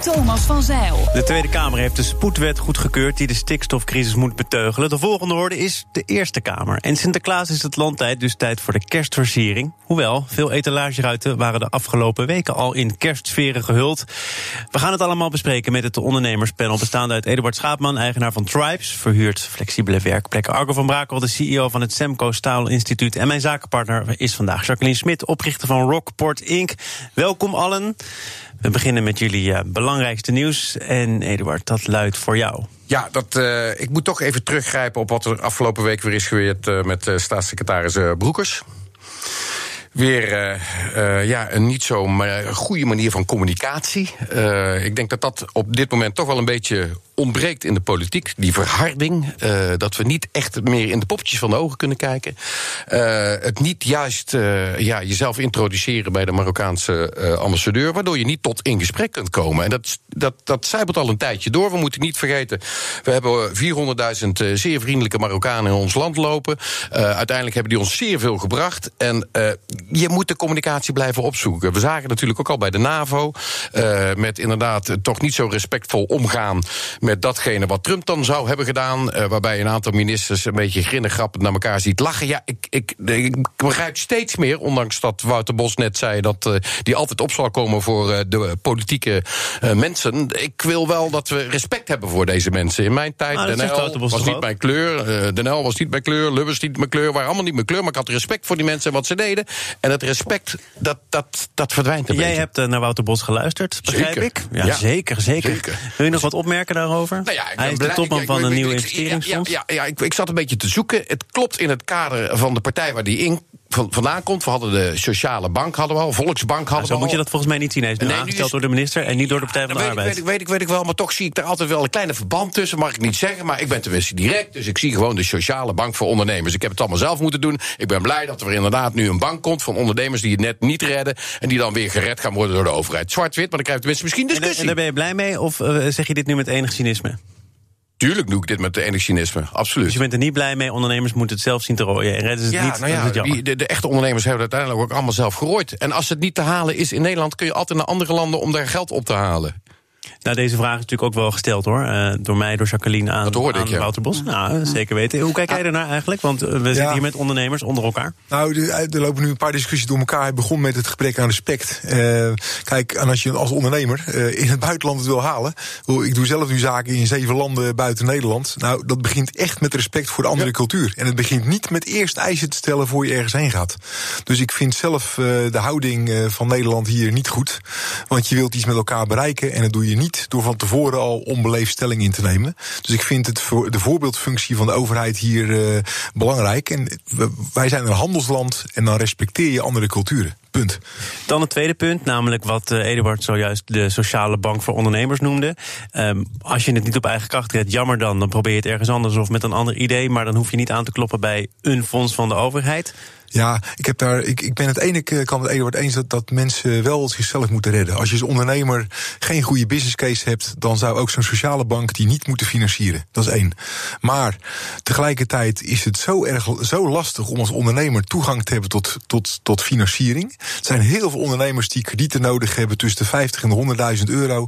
Thomas van Zeil. De Tweede Kamer heeft de spoedwet goedgekeurd die de stikstofcrisis moet beteugelen. De volgende orde is de Eerste Kamer. En Sinterklaas is het landtijd, dus tijd voor de kerstversiering. Hoewel, veel etalageruiten waren de afgelopen weken al in kerstsferen gehuld. We gaan het allemaal bespreken met het ondernemerspanel bestaande uit Eduard Schaapman, eigenaar van Tribes, verhuurt flexibele werkplekken. Argo van Brakel, de CEO van het Semco Staal Instituut. En mijn zakenpartner is vandaag Jacqueline Smit, oprichter van Rockport Inc. Welkom allen. We beginnen met jullie uh, belangrijkste nieuws. En Eduard, dat luidt voor jou. Ja, dat, uh, ik moet toch even teruggrijpen op wat er afgelopen week weer is geweerd uh, met staatssecretaris Broekers weer ja, een niet zo goede manier van communicatie. Ik denk dat dat op dit moment toch wel een beetje ontbreekt in de politiek. Die verharding. dat we niet echt meer in de poppetjes van de ogen kunnen kijken. het niet juist ja, jezelf introduceren bij de Marokkaanse ambassadeur. Waardoor je niet tot in gesprek kunt komen. En dat, dat, dat zijpelt al een tijdje door. We moeten niet vergeten. We hebben 400.000 zeer vriendelijke Marokkanen in ons land lopen. uiteindelijk hebben die ons zeer veel gebracht. En je moet de communicatie blijven opzoeken. We zagen natuurlijk ook al bij de NAVO. Met inderdaad toch niet zo respectvol omgaan met datgene wat Trump dan zou hebben gedaan. Uh, waarbij een aantal ministers een beetje grinnig grappend naar elkaar ziet lachen. Ja, ik, ik, ik begrijp steeds meer, ondanks dat Wouter Bos net zei dat uh, die altijd op zal komen voor de politieke mensen. Ik wil wel dat we respect hebben voor deze mensen. In mijn tijd, Den L was niet mijn kleur. Den L was niet mijn kleur. Lubbers niet mijn kleur. Waren allemaal niet mijn kleur. Maar ik had respect voor die mensen en wat ze deden. En dat respect, dat, dat, dat verdwijnt een Jij beetje. hebt naar Wouter Bos geluisterd, begrijp zeker. ik? Ja, ja, Zeker, zeker, zeker. Wil je nog wat opmerken daarover? Nou ja, ik Hij is blij, de topman van een ik, nieuw ik, investeringsfonds. Ja, ja, ja, ik, ik zat een beetje te zoeken. Het klopt in het kader van de partij waar die in vandaan komt. We hadden de sociale bank, hadden we al, Volksbank hadden zo we moet je al. dat volgens mij niet zien. Hij is nu Nee, nu aangesteld is- door de minister en niet door de Partij van de weet, ik, Arbeid. weet, ik, weet, ik, weet ik wel, maar toch zie ik er altijd wel een kleine verband tussen. Mag ik niet zeggen, maar ik ben tenminste direct. Dus ik zie gewoon de sociale bank voor ondernemers. Ik heb het allemaal zelf moeten doen. Ik ben blij dat er inderdaad nu een bank komt van ondernemers die het net niet redden. En die dan weer gered gaan worden door de overheid. Zwart-wit, maar dan krijg je tenminste misschien En, daar- discussie. en daar ben je blij mee of eh, zeg je dit nu met enig cynisme? Tuurlijk doe ik dit met enig cynisme, absoluut. Dus je bent er niet blij mee, ondernemers moeten het zelf zien te rooien. En redden ze het Ja, niet, nou ja, het die, de, de echte ondernemers hebben het uiteindelijk ook allemaal zelf gerooid. En als het niet te halen is in Nederland, kun je altijd naar andere landen om daar geld op te halen. Nou, deze vraag is natuurlijk ook wel gesteld hoor. Eh, door mij, door Jacqueline aan, Dat hoorde aan ik, ja. Wouter Bos. Nou, zeker weten. Hoe kijk jij ernaar eigenlijk? Want eh, we zitten hier met ondernemers onder elkaar. Nou, er er lopen nu een paar discussies door elkaar. Het begon met het gebrek aan respect. Eh, kijk, en als je als ondernemer eh, in het buitenland het wil halen. hoe- Ik doe zelf nu zaken in zeven landen buiten Nederland. Nou, dat begint echt met respect voor de andere cultuur. En het begint niet met eerst eisen te stellen voor je ergens heen gaat. Dus ik vind zelf eh, de houding eh, van Nederland hier niet goed. Want je wilt iets met elkaar bereiken. En dat doe je niet door van tevoren al onbeleefd stelling in te nemen. Dus ik vind het voor de voorbeeldfunctie van de overheid hier eh, belangrijk. En wij zijn een handelsland en dan respecteer je andere culturen. Punt. Dan het tweede punt, namelijk wat eh, Eduard zojuist de sociale bank voor ondernemers noemde. Ehm, als je het niet op eigen kracht redt, jammer dan. Dan probeer je het ergens anders of met een ander idee. Maar dan hoef je niet aan te kloppen bij een fonds van de overheid. Ja, ik, heb daar, ik, ik ben het ene kant met Eduard eens dat, dat mensen wel zichzelf moeten redden. Als je als ondernemer geen goede business case hebt, dan zou ook zo'n sociale bank die niet moeten financieren. Dat is één. Maar tegelijkertijd is het zo, erg, zo lastig om als ondernemer toegang te hebben tot, tot, tot financiering. Er zijn heel veel ondernemers die kredieten nodig hebben tussen de 50 en de 100.000 euro.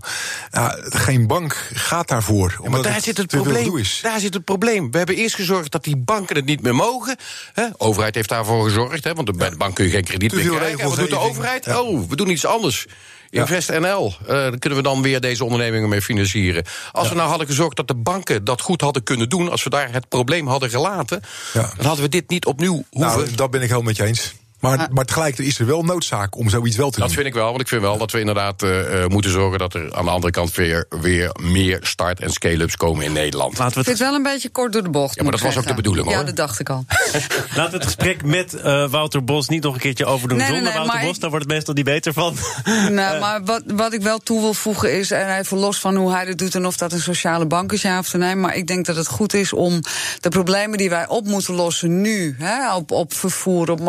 Ja, geen bank gaat daarvoor. Maar daar zit het probleem. is. Daar zit het probleem. We hebben eerst gezorgd dat die banken het niet meer mogen. De overheid heeft daarvoor gezorgd, hè? want bij de bank kun je geen krediet meer krijgen. En wat doet de overheid? Ja. Oh, we doen iets anders. Invest NL, eh daar kunnen we dan weer deze ondernemingen mee financieren. Als we nou hadden gezorgd dat de banken dat goed hadden kunnen doen, als we daar het probleem hadden gelaten, Ja. dan hadden we dit niet opnieuw hoeven. Nou, dat ben ik helemaal met je eens. Maar, maar tegelijkertijd is er wel noodzaak om zoiets wel te Dat doen. vind ik wel, want ik vind wel dat we inderdaad eh, eh, moeten zorgen dat er aan de andere kant weer, weer meer start- en scale-ups komen in Nederland. Laten we het, het wel een beetje kort door de bocht. Ja, maar dat was ook de bedoeling, Ja, hoor. dat dacht ik al. laten we het gesprek met eh, Wouter Bos niet nog een keertje overdoen Nee, zonder nee, Wouter Bos. ik- Daar wordt het meestal niet beter van. nou, maar wat, wat ik wel toe wil voegen is, en even los van hoe hij dat doet en of dat een sociale bank is, ja of nee, maar ik denk dat het goed is om de problemen die wij op moeten lossen nu, hè, op, op vervoer, op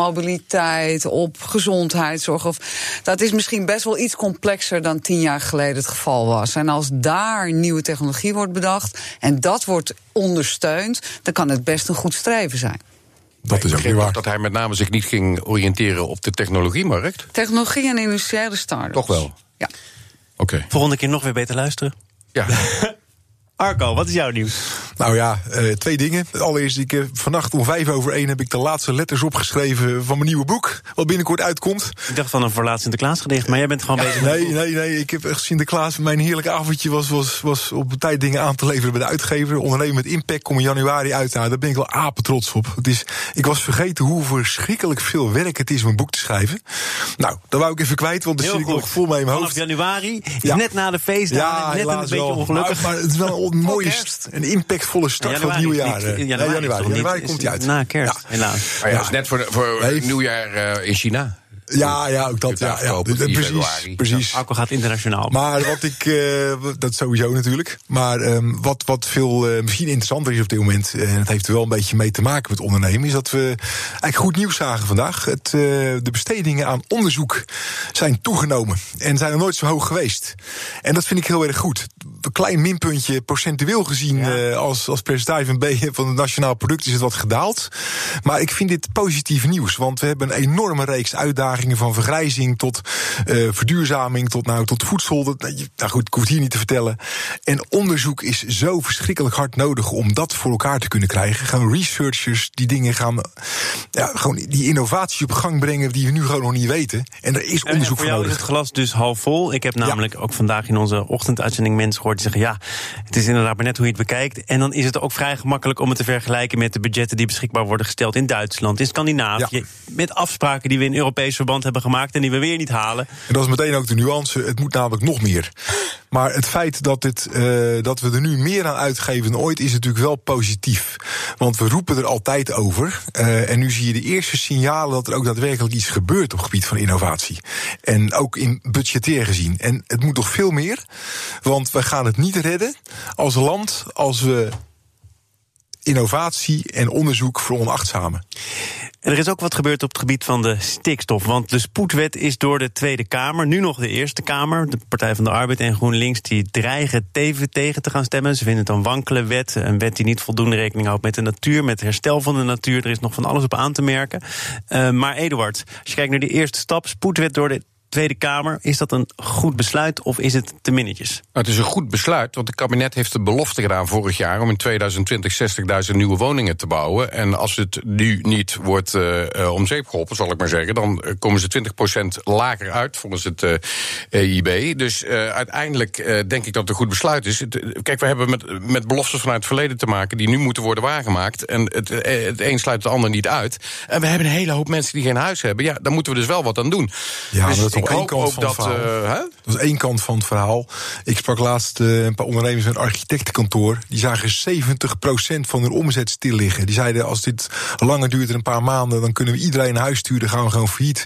op gezondheidszorg. Of, dat is misschien best wel iets complexer dan tien jaar geleden het geval was. En als daar nieuwe technologie wordt bedacht en dat wordt ondersteund, dan kan het best een goed streven zijn. Dat is ook niet waar. Dat hij met name zich niet ging oriënteren op de technologiemarkt. Technologie en industriële start Toch wel? Ja. Oké. Volgende keer nog weer beter luisteren. Ja. Arco, wat is jouw nieuws? Nou ja, eh, twee dingen. Allereerst, ik, eh, vannacht om vijf over één heb ik de laatste letters opgeschreven van mijn nieuwe boek. Wat binnenkort uitkomt. Ik dacht van een verlaat Sinterklaas gedicht, maar jij bent gewoon bezig met... Nee, nee, nee. Ik heb echt Sinterklaas. Mijn heerlijke avondje was, was, was op tijd dingen aan te leveren bij de uitgever. Ondernemen met Impact kom in januari uit. Nou, daar ben ik wel apen trots op. Het is, ik was vergeten hoe verschrikkelijk veel werk het is om een boek te schrijven. Nou, dat wou ik even kwijt, want daar Heel zit ik nog vol mee in mijn Vanaf hoofd. januari, is Ja. net na de feestdagen, net een beetje wel. ongelukkig. Maar, maar het is wel een mooie, een impactvolle start van het nieuwe is jaar. niet- eh. januari, komt hij uit. Na kerst, Ja. helaas. Maar ja, is net voor, voor Nee. nieuwjaar eh, in China. Ja, ja, ook dat. Ja, ja, afkopen, 4 precies, precies. Arco gaat internationaal. Maar wat ik, eh, dat sowieso natuurlijk. Maar ehm, wat, wat veel misschien interessanter is op dit moment, en het heeft er wel een beetje mee te maken met ondernemen, is dat we eigenlijk goed nieuws zagen vandaag. Het, eh, de bestedingen aan onderzoek zijn toegenomen en zijn er nooit zo hoog geweest. En dat vind ik heel erg goed. Klein minpuntje, procentueel gezien, eh, als, als percentage van, B, van het nationaal product is het wat gedaald. Maar ik vind dit positief nieuws, want we hebben een enorme reeks uitdagingen van vergrijzing tot eh, verduurzaming, tot, nou, tot voedsel. Dat, nou, nou goed, ik hoef het hier niet te vertellen. En onderzoek is zo verschrikkelijk hard nodig om dat voor elkaar te kunnen krijgen. Gewoon researchers die dingen gaan, ja, gewoon die innovaties op gang brengen die we nu gewoon nog niet weten. En er is En onderzoek voor voor jou is nodig. het glas dus half vol. Ik heb namelijk ook vandaag in onze ochtenduitzending mensen gehoord die zeggen: ja, het is inderdaad maar net hoe je het bekijkt. En dan is het ook vrij gemakkelijk om het te vergelijken met de budgetten die beschikbaar worden gesteld in Duitsland, in Scandinavië. Met afspraken die we in Europees verband hebben gemaakt en die we weer niet halen. En dat is meteen ook de nuance. Het moet namelijk nog meer. Maar het feit dat, het, eh, dat we er nu meer aan uitgeven dan ooit is natuurlijk wel positief. Want we roepen er altijd over. Eh, en nu zie je de eerste signalen dat er ook daadwerkelijk iets gebeurt op het gebied van innovatie. En ook in budgetair gezien. En het moet nog veel meer. Want we gaan het niet redden als land als we innovatie en onderzoek veronachtzamen. En er is ook wat gebeurd op het gebied van de stikstof. Want de spoedwet is door de Tweede Kamer, nu nog de Eerste Kamer, de Partij van de Arbeid en GroenLinks, die dreigen tegen te gaan stemmen. Ze vinden het een wankele wet. Een wet die niet voldoende rekening houdt met de natuur, met het herstel van de natuur. Er is nog van alles op aan te merken. Uh, maar Eduard, als je kijkt naar de eerste stap, spoedwet door de Tweede Kamer. Is dat een goed besluit of is het te minnetjes? Het is een goed besluit, want het kabinet heeft de belofte gedaan vorig jaar om in 2020 60.000 nieuwe woningen te bouwen. En als het nu niet wordt uh, om zeep geholpen, zal ik maar zeggen, dan komen ze 20% lager uit volgens het uh, EIB. Dus uh, uiteindelijk uh, denk ik dat het een goed besluit is. Het, kijk, we hebben met, met beloftes vanuit het verleden te maken die nu moeten worden waargemaakt. En het, het een sluit het ander niet uit. En we hebben een hele hoop mensen die geen huis hebben. Ja, daar moeten we dus wel wat aan doen. Ja, dus dat is ik één hoop kant ook van dat. Uh, hè? Dat is één kant van het verhaal. Ik sprak laatst uh, een paar ondernemers met een architectenkantoor. Die zagen 70% van hun omzet stil liggen. Die zeiden: als dit langer duurt dan een paar maanden, dan kunnen we iedereen naar huis sturen, gaan we gewoon failliet.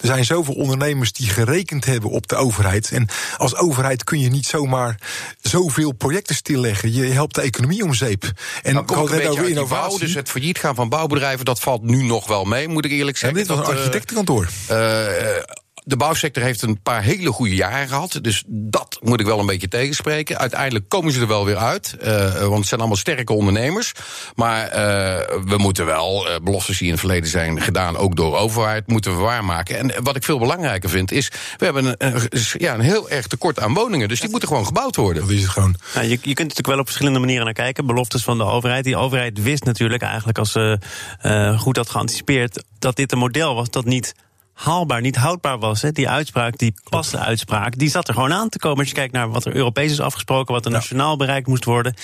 Er zijn zoveel ondernemers die gerekend hebben op de overheid. En als overheid kun je niet zomaar zoveel projecten stilleggen. Je helpt de economie om zeep. En nou, ik had het over Bouw, innovatie. dus het failliet gaan van bouwbedrijven, dat valt nu nog wel mee, moet ik eerlijk En zeggen. dit was een architectenkantoor. Uh, de bouwsector heeft een paar hele goede jaren gehad. Dus dat moet ik wel een beetje tegenspreken. Uiteindelijk komen ze er wel weer uit. Uh, want het zijn allemaal sterke ondernemers. Maar uh, we moeten wel, uh, beloftes die in het verleden zijn gedaan, ook door overheid, moeten we waarmaken. En wat ik veel belangrijker vind, is: we hebben een, een, ja, een heel erg tekort aan woningen. Dus die moeten gewoon gebouwd worden. Dat is het gewoon. Nou, je, je kunt natuurlijk wel op verschillende manieren naar kijken. Beloftes van de overheid. Die overheid wist natuurlijk eigenlijk, als ze goed had geanticipeerd, dat dit een model was dat niet haalbaar, niet houdbaar was. Hè. Die uitspraak, die paste uitspraak, die zat er gewoon aan te komen. Als je kijkt naar wat er Europees is afgesproken, wat er nationaal bereikt moest worden.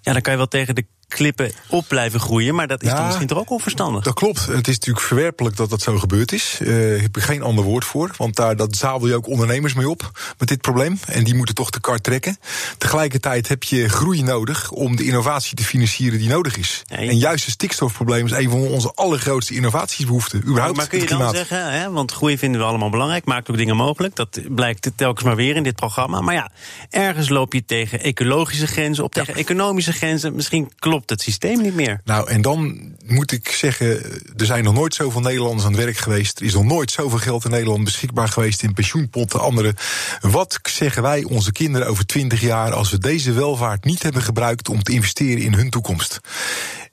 Ja, dan kan je wel tegen de klippen op blijven groeien. Maar dat is ja, dan misschien toch ook onverstandig? Dat klopt. Het is natuurlijk verwerpelijk dat dat zo gebeurd is. Uh, ik heb er geen ander woord voor. Want daar dat zadel je ook ondernemers mee op met dit probleem. En die moeten toch de kar trekken. Tegelijkertijd heb je groei nodig om de innovatie te financieren die nodig is. Ja, je... En juist het stikstofprobleem is een van onze allergrootste innovatiesbehoeften. Überhaupt maar kun je dan zeggen, hè, want groei vinden we allemaal belangrijk, maakt ook dingen mogelijk. Dat blijkt telkens maar weer in dit programma. Maar ja, ergens loop je tegen ecologische grenzen op, tegen ja. economische grenzen. Misschien klopt klopt het systeem niet meer. Nou, en dan moet ik zeggen, er zijn nog nooit zoveel Nederlanders aan het werk geweest. Er is nog nooit zoveel geld in Nederland beschikbaar geweest in pensioenpotten, andere. Wat zeggen wij onze kinderen over 20 jaar als we deze welvaart niet hebben gebruikt om te investeren in hun toekomst?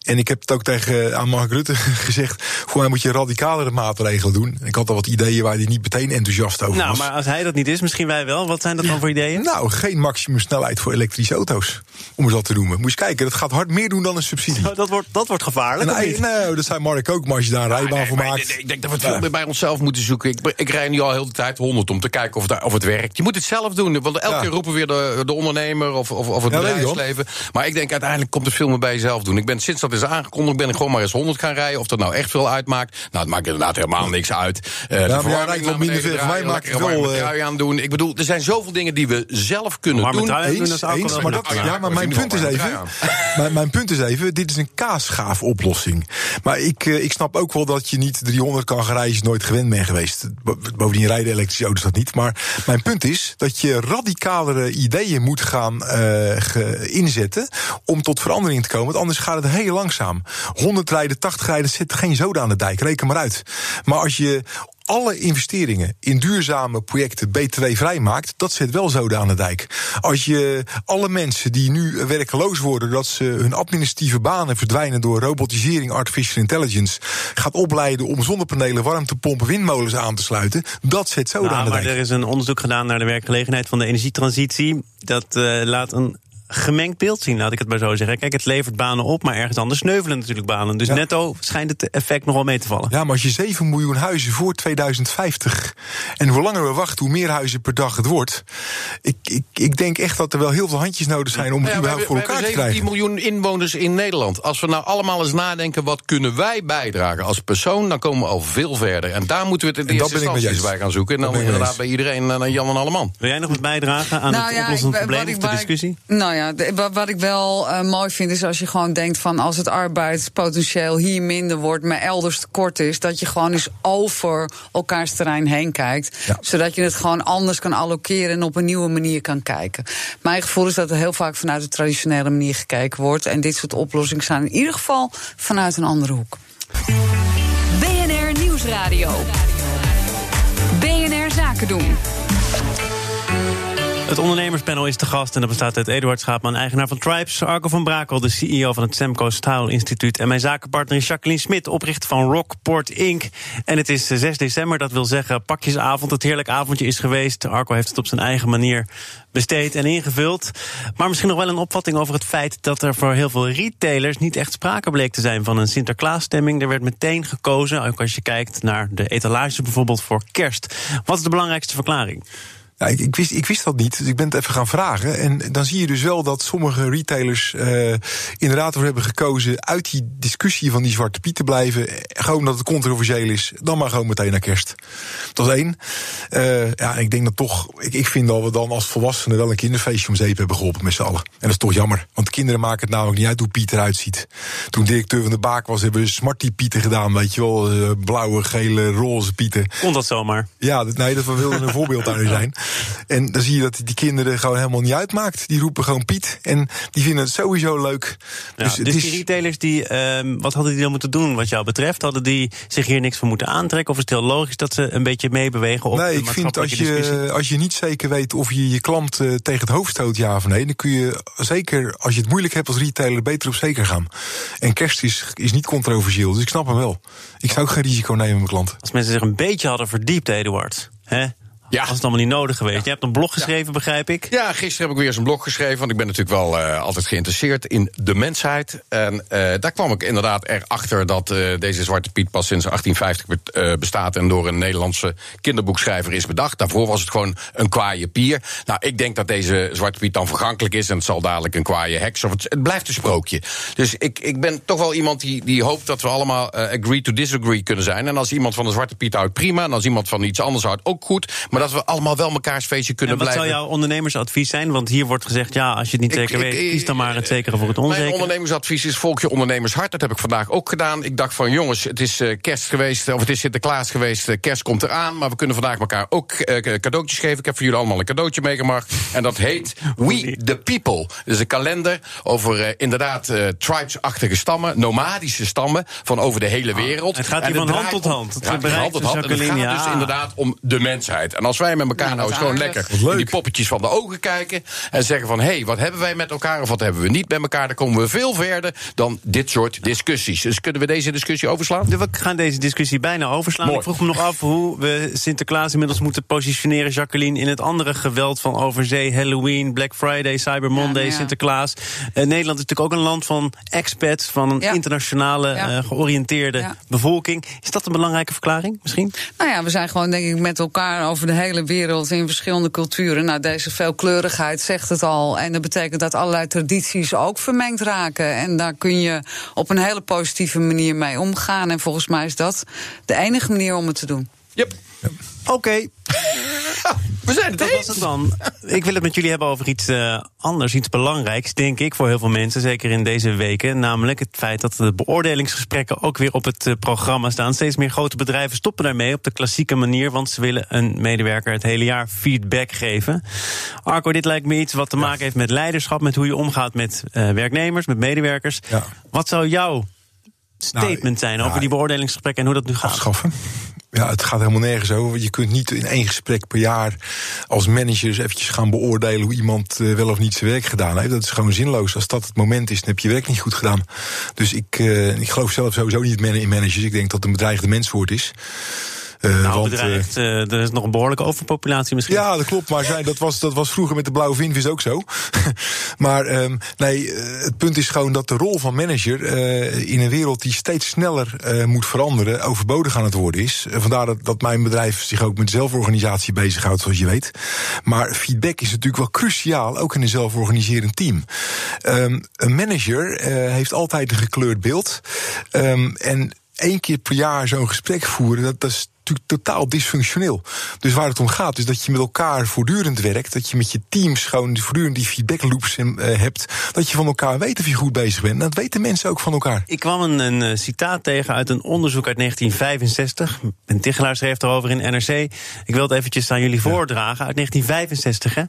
En ik heb het ook tegen aan Mark Rutte gezegd. Voor mij moet je radicalere maatregelen doen. Ik had al wat ideeën waar hij niet meteen enthousiast over nou, was. maar als hij dat niet is, misschien wij wel. Wat zijn dat dan voor ideeën? Nou, geen maximumsnelheid voor elektrische auto's. Om eens dat te noemen. Moet je eens kijken, dat gaat hard meer doen dan een subsidie. Nou, dat, wordt, dat wordt gevaarlijk. En nou, dat zei Mark ook, maar als je daar een rijbaan Nee, voor maakt. ik- Ik denk dat we het veel meer bij onszelf moeten zoeken. Ik, ik rij nu al heel de tijd 100 om te kijken of het, of het werkt. Je moet het zelf doen. Want elke Ja. keer roepen weer de, de ondernemer of, of, of het Ja, bedrijfsleven. Maar ik denk uiteindelijk komt het veel meer bij jezelf doen. Ik ben sinds dat is aangekondigd, ben ik gewoon maar eens 100 gaan rijden. Of dat nou echt veel uitmaakt. Nou, het maakt inderdaad helemaal niks uit. Eh, de verwarming rijdt wel minder veel. Eh, aan doen. Ik bedoel, er zijn zoveel dingen die we zelf kunnen doen. dat Eens, is eens, maar, dat, ja, maar mijn punt is even. Mijn, mijn punt is even, dit is een kaasschaafoplossing. Maar ik, eh, ik snap ook wel dat je niet 300 kan gaan rijden als je nooit gewend bent geweest. Bo- Bovendien rijden elektrische auto's dat niet. Maar mijn punt is dat je radicalere ideeën moet gaan eh, inzetten om tot verandering te komen. Want anders gaat het heel langzaam. 100 rijden, 80 rijden, zit geen zoden aan de dijk. Reken maar uit. Maar als je alle investeringen in duurzame projecten BTW vrijmaakt, dat zet wel zoden aan de dijk. Als je alle mensen die nu werkeloos worden, dat ze hun administratieve banen verdwijnen door robotisering, artificial intelligence, gaat opleiden om zonnepanelen, warmtepompen, windmolens aan te sluiten, dat zet zoden aan Nou, de maar dijk. er is een onderzoek gedaan naar de werkgelegenheid van de energietransitie. Dat eh, laat een gemengd beeld zien, laat ik het maar zo zeggen. Kijk, het levert banen op, maar ergens anders sneuvelen natuurlijk banen. Dus Ja. netto schijnt het effect nog wel mee te vallen. Ja, maar als je 7 miljoen huizen voor 2050. En hoe langer we wachten, hoe meer huizen per dag het wordt. Ik, ik, ik denk echt dat er wel heel veel handjes nodig zijn om het Ja, überhaupt voor elkaar we te hebben 17 krijgen. miljoen inwoners in Nederland. Als we nou allemaal eens nadenken, wat kunnen wij bijdragen als persoon, dan komen we al veel verder. En daar moeten we het in dat eerste ben ik met je instantie eens eens. bij gaan zoeken. En dan inderdaad bij iedereen eh, Jan en Alleman. Wil jij nog wat bijdragen aan Nou het ja, oplossen van het probleem of de discussie? Nou ja, de- wat ik wel eh, mooi vind is als je gewoon denkt van als het arbeidspotentieel hier minder wordt, maar elders tekort is, dat je gewoon eens over elkaars terrein heen kijkt. Ja. Zodat je het gewoon anders kan allokeren en op een nieuwe manier kan kijken. Mijn gevoel is dat er heel vaak vanuit de traditionele manier gekeken wordt. En dit soort oplossingen zijn in ieder geval vanuit een andere hoek. BNR Nieuwsradio. BNR Zaken doen. Het ondernemerspanel is te gast en dat bestaat uit Eduard Schaapman, eigenaar van Tribes, Arco van Brakel, de CEO van het Semco Style Instituut en mijn zakenpartner Jacqueline Smit, oprichter van Rockport Inc. En het is eh, 6 december, dat wil zeggen pakjesavond. Het heerlijk avondje is geweest. Arco heeft het op zijn eigen manier besteed en ingevuld. Maar misschien nog wel een opvatting over het feit dat er voor heel veel retailers niet echt sprake bleek te zijn van een Sinterklaasstemming. Er werd meteen gekozen, ook als je kijkt naar de etalages bijvoorbeeld voor kerst. Wat is de belangrijkste verklaring? Ik, ik, wist, ik wist dat niet, dus ik ben het even gaan vragen. En dan zie je dus wel dat sommige retailers eh, inderdaad ervoor hebben gekozen uit die discussie van die zwarte piet te blijven. Gewoon dat het controversieel is, dan maar gewoon meteen naar kerst. Dat is één. Eh, ja, ik denk dat toch, ik, ik vind dat we dan als volwassenen wel een kinderfeestje om zeep hebben geholpen met z'n allen. En dat is toch jammer, want kinderen maken het namelijk niet uit hoe Piet eruit ziet. Toen directeur van de Baak was, hebben we Smarty Pieten gedaan, weet je wel. eh, blauwe, gele, roze Pieten. Kon dat zomaar? Ja, nee, dat we wilden een voorbeeld daarin zijn. En dan zie je dat die kinderen gewoon helemaal niet uitmaakt. Die roepen gewoon Piet. En die vinden het sowieso leuk. Ja, dus dus het is, die retailers, die, ehm, wat hadden die dan moeten doen wat jou betreft? Hadden die zich hier niks van moeten aantrekken? Of is het heel logisch dat ze een beetje meebewegen op nee, de ik vind als je, als je niet zeker weet of je je klant eh, tegen het hoofd stoot, ja of nee, dan kun je zeker, als je het moeilijk hebt als retailer, beter op zeker gaan. En kerst is, is niet controversieel, dus ik snap hem wel. Ik zou ook geen risico nemen met mijn klanten. Als mensen zich een beetje hadden verdiept, Eduard. Hè? Ja. Was het allemaal niet nodig geweest? Je hebt een blog geschreven, begrijp ik. Ja, gisteren heb ik weer eens een blog geschreven. Want ik ben natuurlijk wel eh, altijd geïnteresseerd in de mensheid. En eh, daar kwam ik inderdaad erachter dat eh, deze Zwarte Piet pas sinds 1850 be- eh, bestaat. En door een Nederlandse kinderboekschrijver is bedacht. Daarvoor was het gewoon een kwaaie pier. Nou, ik denk dat deze Zwarte Piet dan vergankelijk is. En het zal dadelijk een kwaaie heks. Of het, het blijft een sprookje. Dus ik, ik ben toch wel iemand die, die hoopt dat we allemaal agree to disagree kunnen zijn. En als iemand van de Zwarte Piet houdt, prima. En als iemand van iets anders houdt, ook goed. Maar dat we allemaal wel mekaars feestje kunnen En wat blijven. zou jouw ondernemersadvies zijn? Want hier wordt gezegd, ja, als je het niet zeker ik- weet, kies dan maar het zekere voor het Mijn onzekere. ondernemersadvies is volg je ondernemershart. Dat heb ik vandaag ook gedaan. Ik dacht van jongens, het is eh, kerst geweest, of het is Sinterklaas geweest. eh, kerst komt eraan, maar we kunnen vandaag elkaar ook eh, cadeautjes geven. Ik heb voor jullie allemaal een cadeautje meegemaakt. En dat heet We the People. Dus een kalender over eh, inderdaad eh, tribes-achtige stammen, nomadische stammen van over de hele wereld. Ah, het gaat hier van hand tot hand. Het gaat van hand tot hand. En het gaat dus inderdaad om de mensheid. En als wij met elkaar Nou, nou, eens gewoon lekker in die poppetjes van de ogen kijken en zeggen van hé, hey, wat hebben wij met elkaar of wat hebben we niet met elkaar, dan komen we veel verder dan dit soort discussies. Dus kunnen we deze discussie overslaan? We gaan deze discussie bijna overslaan. Mooi. Ik vroeg me nog af hoe we Sinterklaas inmiddels moeten positioneren, Jacqueline, in het andere geweld van overzee, Halloween, Black Friday, Cyber Monday, ja. Sinterklaas. Eh, Nederland is natuurlijk ook een land van expats, van een Ja. internationale Ja. eh, georiënteerde Ja. bevolking. Is dat een belangrijke verklaring misschien? Nou ja, we zijn gewoon denk ik met elkaar over de hele wereld in verschillende culturen. Nou, deze veelkleurigheid zegt het al. En dat betekent dat allerlei tradities ook vermengd raken. En daar kun je op een hele positieve manier mee omgaan. En volgens mij is dat de enige manier om het te doen. Yep. Oké, We zijn het dat eens. was het dan. Ik wil het met jullie hebben over iets eh, anders, iets belangrijks, denk ik, voor heel veel mensen, zeker in deze weken. Namelijk het feit dat de beoordelingsgesprekken ook weer op het eh, programma staan. Steeds meer grote bedrijven stoppen daarmee op de klassieke manier, want ze willen een medewerker het hele jaar feedback geven. Arco, dit lijkt me iets wat te maken heeft met leiderschap, met hoe je omgaat met eh, werknemers, met medewerkers. Ja. Wat zou jouw statement Nou, zijn ja, over die beoordelingsgesprekken en hoe dat nu gaat? afschaffen. Ja, het gaat helemaal nergens over. Je kunt niet in één gesprek per jaar als manager eens eventjes gaan beoordelen hoe iemand eh, wel of niet zijn werk gedaan heeft. Dat is gewoon zinloos. Als dat het moment is, dan heb je werk niet goed gedaan. Dus ik, eh, ik geloof zelf sowieso niet in managers. Ik denk dat het een bedreigde menswoord is. Eh, Nou, want, eh, bedreigd, eh, er is nog een behoorlijke overpopulatie misschien. Ja, dat klopt. Maar zij, dat, was, dat was vroeger met de blauwe vinvis ook zo. maar ehm, nee, het punt is gewoon dat de rol van manager in een wereld die steeds sneller moet veranderen, overbodig aan het worden is. Vandaar dat, dat mijn bedrijf zich ook met zelforganisatie bezighoudt, zoals je weet. Maar feedback is natuurlijk wel cruciaal, ook in een zelforganiserend team. Ehm, een manager heeft altijd een gekleurd beeld. Ehm, en één keer per jaar zo'n gesprek voeren, dat, dat is totaal dysfunctioneel. Dus waar het om gaat, is dat je met elkaar voortdurend werkt. Dat je met je teams gewoon voortdurend die feedback loops eh, hebt. Dat je van elkaar weet of je goed bezig bent. En dat weten mensen ook van elkaar. Ik kwam een, een eh, citaat tegen uit een onderzoek uit 1965. Ben Tichelaar schreef erover in NRC. Ik wil het eventjes aan jullie voordragen. Uit 1965. Hè.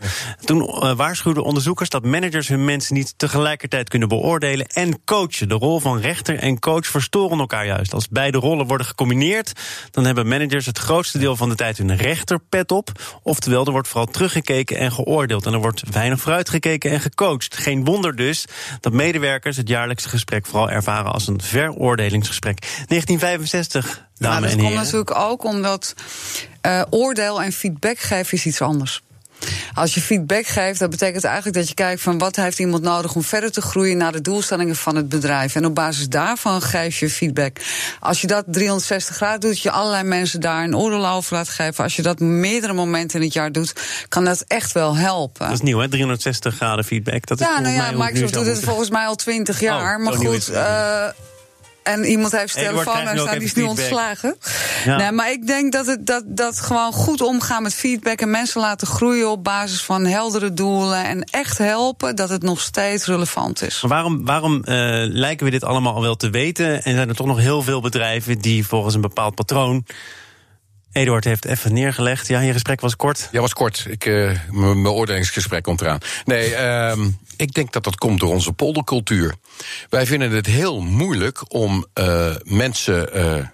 Toen eh, waarschuwden onderzoekers dat managers hun mensen niet tegelijkertijd kunnen beoordelen en coachen. De rol van rechter en coach verstoren elkaar juist. Als beide rollen worden gecombineerd, dan hebben managers het grootste deel van de tijd hun rechterpet op. Oftewel, er wordt vooral teruggekeken en geoordeeld. En er wordt weinig vooruitgekeken en gecoacht. Geen wonder dus dat medewerkers het jaarlijkse gesprek vooral ervaren als een veroordelingsgesprek. 1965, Maar dames dat en komt heren. natuurlijk ook omdat eh, oordeel en feedback geven is iets anders. Als je feedback geeft, dat betekent eigenlijk dat je kijkt van wat heeft iemand nodig om verder te groeien naar de doelstellingen van het bedrijf. En op basis daarvan geef je feedback. Als je dat 360 graden doet, je allerlei mensen daar een oordeel over laat geven. Als je dat meerdere momenten in het jaar doet, kan dat echt wel helpen. Dat is nieuw, hè? 360 graden feedback. Dat is Ja, nou ja, mij Microsoft doet het volgens mij al twintig jaar. Oh, maar goed. eh, en iemand heeft zijn telefoon ook staan, die is nu ontslagen. Ja. Nee, maar ik denk dat, het, dat, dat gewoon goed omgaan met feedback en mensen laten groeien op basis van heldere doelen en echt helpen dat het nog steeds relevant is. Maar waarom, waarom eh, lijken we dit allemaal al wel te weten? En zijn er toch nog heel veel bedrijven die volgens een bepaald patroon. Eduard heeft even neergelegd. Ja, je gesprek was kort. Ja, was kort. Ik, mijn mijn oordelingsgesprek komt eraan. Nee, ehm, ik denk dat dat komt door onze poldercultuur. Wij vinden het heel moeilijk om eh, mensen eh,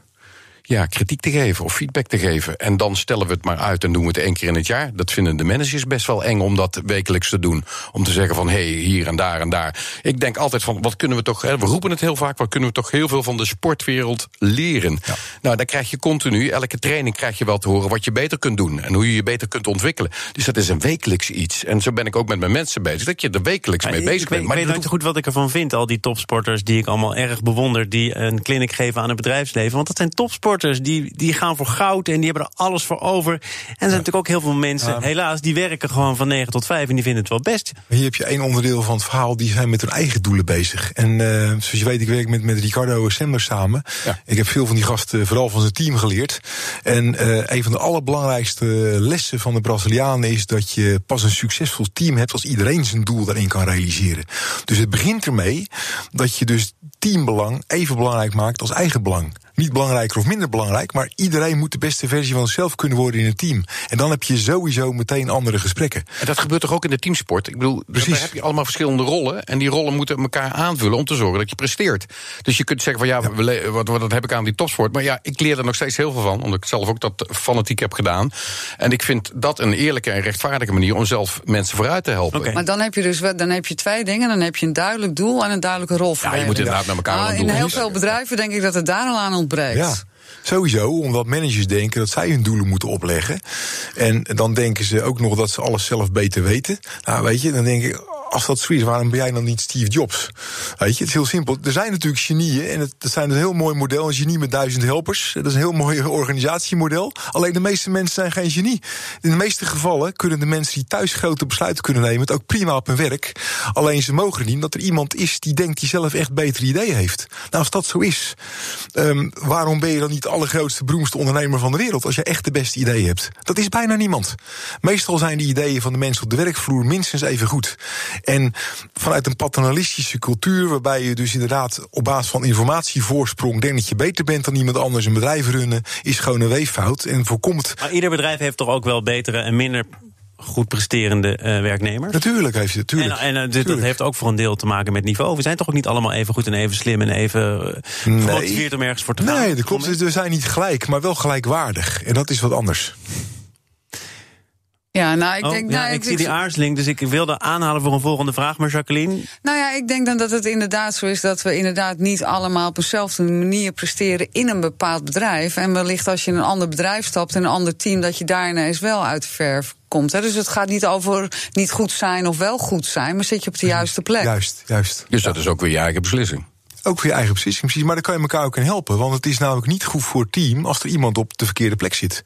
ja, kritiek te geven of feedback te geven. En dan stellen we het maar uit en doen we het één keer in het jaar. Dat vinden de managers best wel eng om dat wekelijks te doen. Om te zeggen van hé, hey, hier en daar en daar. Ik denk altijd van wat kunnen we toch, we roepen het heel vaak, wat kunnen we toch heel veel van de sportwereld leren. Nou, dan krijg je continu, elke training krijg je wel te horen wat je beter kunt doen. En hoe je je beter kunt ontwikkelen. Dus dat is een wekelijks iets. En zo ben ik ook met mijn mensen bezig. Dat je er wekelijks mee bezig bent. Maar ik weet nooit goed wat ik ervan vind. Al die topsporters die ik allemaal erg bewonder. Die een clinic geven aan het bedrijfsleven. Want dat zijn topsporters sporters die, die gaan voor goud en die hebben er alles voor over. En er zijn natuurlijk ook heel veel mensen, helaas, die werken gewoon van 9 tot 5 en die vinden het wel best. Hier heb je één onderdeel van het verhaal, die zijn met hun eigen doelen bezig. En uh, zoals je weet, ik werk met, met Ricardo Semmler samen. Ja. Ik heb veel van die gasten, vooral van zijn team, geleerd. En uh, een van de allerbelangrijkste lessen van de Brazilianen is dat je pas een succesvol team hebt als iedereen zijn doel daarin kan realiseren. Dus het begint ermee dat je dus teambelang even belangrijk maakt als eigen belang niet belangrijker of minder belangrijk, maar iedereen moet de beste versie van zichzelf kunnen worden in een team. En dan heb je sowieso meteen andere gesprekken. En dat gebeurt toch ook in de teamsport? Ik bedoel, Precies. daar heb je allemaal verschillende rollen. En die rollen moeten elkaar aanvullen om te zorgen dat je presteert. Dus je kunt zeggen van ja, ja. Wat, wat, heb ik aan die topsport? Maar ja, ik leer er nog steeds heel veel van, omdat ik zelf ook dat fanatiek heb gedaan. En ik vind dat een eerlijke en rechtvaardige manier om zelf mensen vooruit te helpen. Okay. Maar dan heb je dus dan heb je twee dingen. Dan heb je een duidelijk doel en een duidelijke rol. Ja, je moet inderdaad naar elkaar nou, In heel veel bedrijven denk ik dat het daar al aan Ja. Sowieso, omdat managers denken dat zij hun doelen moeten opleggen. En dan denken ze ook nog dat ze alles zelf beter weten. Nou, weet je, dan denk ik, als dat zo is, waarom ben jij dan niet Steve Jobs? Weet je, het is heel simpel. Er zijn natuurlijk genieën en het, dat zijn een heel mooi model. Een genie met duizend helpers. Dat is een heel mooi organisatiemodel. Alleen de meeste mensen zijn geen genie. In de meeste gevallen kunnen de mensen die thuis grote besluiten kunnen nemen, het ook prima op hun werk. Alleen ze mogen niet dat er iemand is die denkt die zelf echt betere ideeën heeft. Nou, als dat zo is, um, waarom ben je dan niet de allergrootste, beroemdste ondernemer van de wereld als je echt de beste ideeën hebt? Dat is bijna niemand. Meestal zijn die ideeën van de mensen op de werkvloer minstens even goed. En vanuit een paternalistische cultuur, waarbij je dus inderdaad op basis van informatievoorsprong denkt dat je beter bent dan iemand anders een bedrijf runnen, is gewoon een weeffout en voorkomt. Maar ieder bedrijf heeft toch ook wel betere en minder goed presterende uh, werknemers. Natuurlijk heeft je natuurlijk. En, en uh, dat heeft ook voor een deel te maken met niveau. We zijn toch ook niet allemaal even goed en even slim en even uh, nee. om ergens voor te gaan. Nee, dat klopt. We zijn niet gelijk, maar wel gelijkwaardig. En dat is wat anders. Ja, nou, ik oh, denk. Ja, ik, zie die aarzeling, dus ik wilde aanhalen voor een volgende vraag. Maar Jacqueline? Nou ja, ik denk dan dat het inderdaad zo is dat we inderdaad niet allemaal op dezelfde manier presteren in een bepaald bedrijf. En wellicht als je in een ander bedrijf stapt, in een ander team, dat je daar ineens wel uit de verf komt. Hè. Dus het gaat niet over niet goed zijn of wel goed zijn, maar zit je op de juiste plek. Juist, juist. Dus dat is ook weer je eigen beslissing. Ook voor je eigen beslissing, precies. Maar daar kan je elkaar ook in helpen. Want het is namelijk niet goed voor het team als er iemand op de verkeerde plek zit.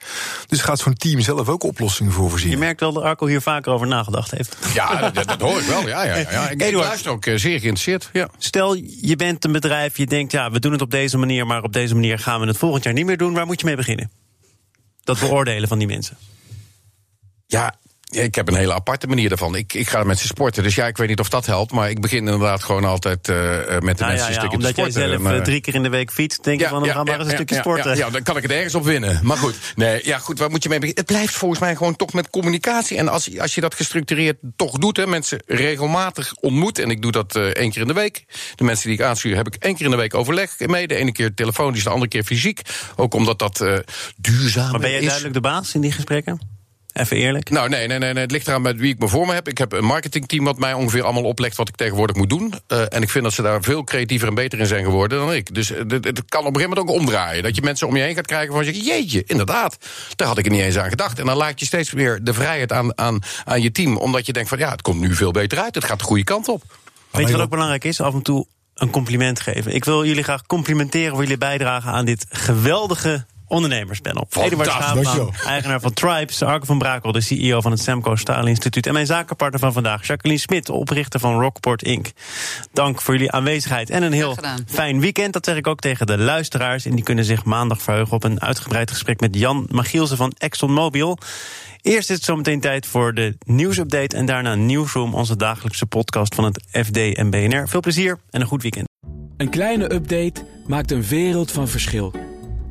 Dus gaat zo'n team zelf ook oplossingen voor voorzien. Je merkt wel dat Arco hier vaker over nagedacht heeft. Ja, dat, dat hoor ik wel. Ja, ja, ja. Ik, ik luister ook eh, zeer geïnteresseerd. Ja. Stel, je bent een bedrijf, je denkt, ja, we doen het op deze manier, maar op deze manier gaan we het volgend jaar niet meer doen. Waar moet je mee beginnen? Dat beoordelen van die mensen. Ja, ik heb een hele aparte manier daarvan. Ik, ik ga met ze sporten, dus ja, ik weet niet of dat helpt. Maar ik begin inderdaad gewoon altijd uh, met de nou mensen ja, een stukje te sporten. Omdat jij zelf eh, drie keer in de week fietst, denk je van, dan gaan we maar eens een stukje sporten. Ja, dan kan ik het ergens op winnen. Maar goed, nee, ja, goed, waar moet je mee beginnen? Het blijft volgens mij gewoon toch met communicatie. En als, als je dat gestructureerd toch doet, hè, mensen regelmatig ontmoet... en ik doe dat uh, één keer in de week. De mensen die ik aanstuur heb ik één keer in de week overleg mee. De ene keer telefonisch, de andere keer fysiek. Ook omdat dat duurzaam is. Maar ben jij duidelijk de baas in die gesprekken? Even eerlijk? Nou, nee, nee, nee, nee, het ligt eraan met wie ik me voor me heb. Ik heb een marketingteam wat mij ongeveer allemaal oplegt wat ik tegenwoordig moet doen. Uh, en ik vind dat ze daar veel creatiever en beter in zijn geworden dan ik. Dus het, het kan op een gegeven moment ook omdraaien. Dat je mensen om je heen gaat krijgen van je jeetje, inderdaad, daar had ik er niet eens aan gedacht. En dan laat je steeds meer de vrijheid aan, aan, aan je team, omdat je denkt van ja, het komt nu veel beter uit. Het gaat de goede kant op. Weet je wat ook belangrijk is? Af en toe een compliment geven. Ik wil jullie graag complimenteren voor jullie bijdrage aan dit geweldige ondernemerspanel. Eduard Schaapman, eigenaar van Tribes. Arke van Brakel, de CEO van het Semco Staal Instituut. En mijn zakenpartner van vandaag, Jacqueline Smit, oprichter van Rockport Inc. Dank voor jullie aanwezigheid en een heel fijn weekend. Dat zeg ik ook tegen de luisteraars. En die kunnen zich maandag verheugen op een uitgebreid gesprek met Jan Magielsen van ExxonMobil. Eerst is het zometeen tijd voor de nieuwsupdate en daarna Nieuwsroom, onze dagelijkse podcast van het FD en BNR. Veel plezier en een goed weekend. Een kleine update maakt een wereld van verschil.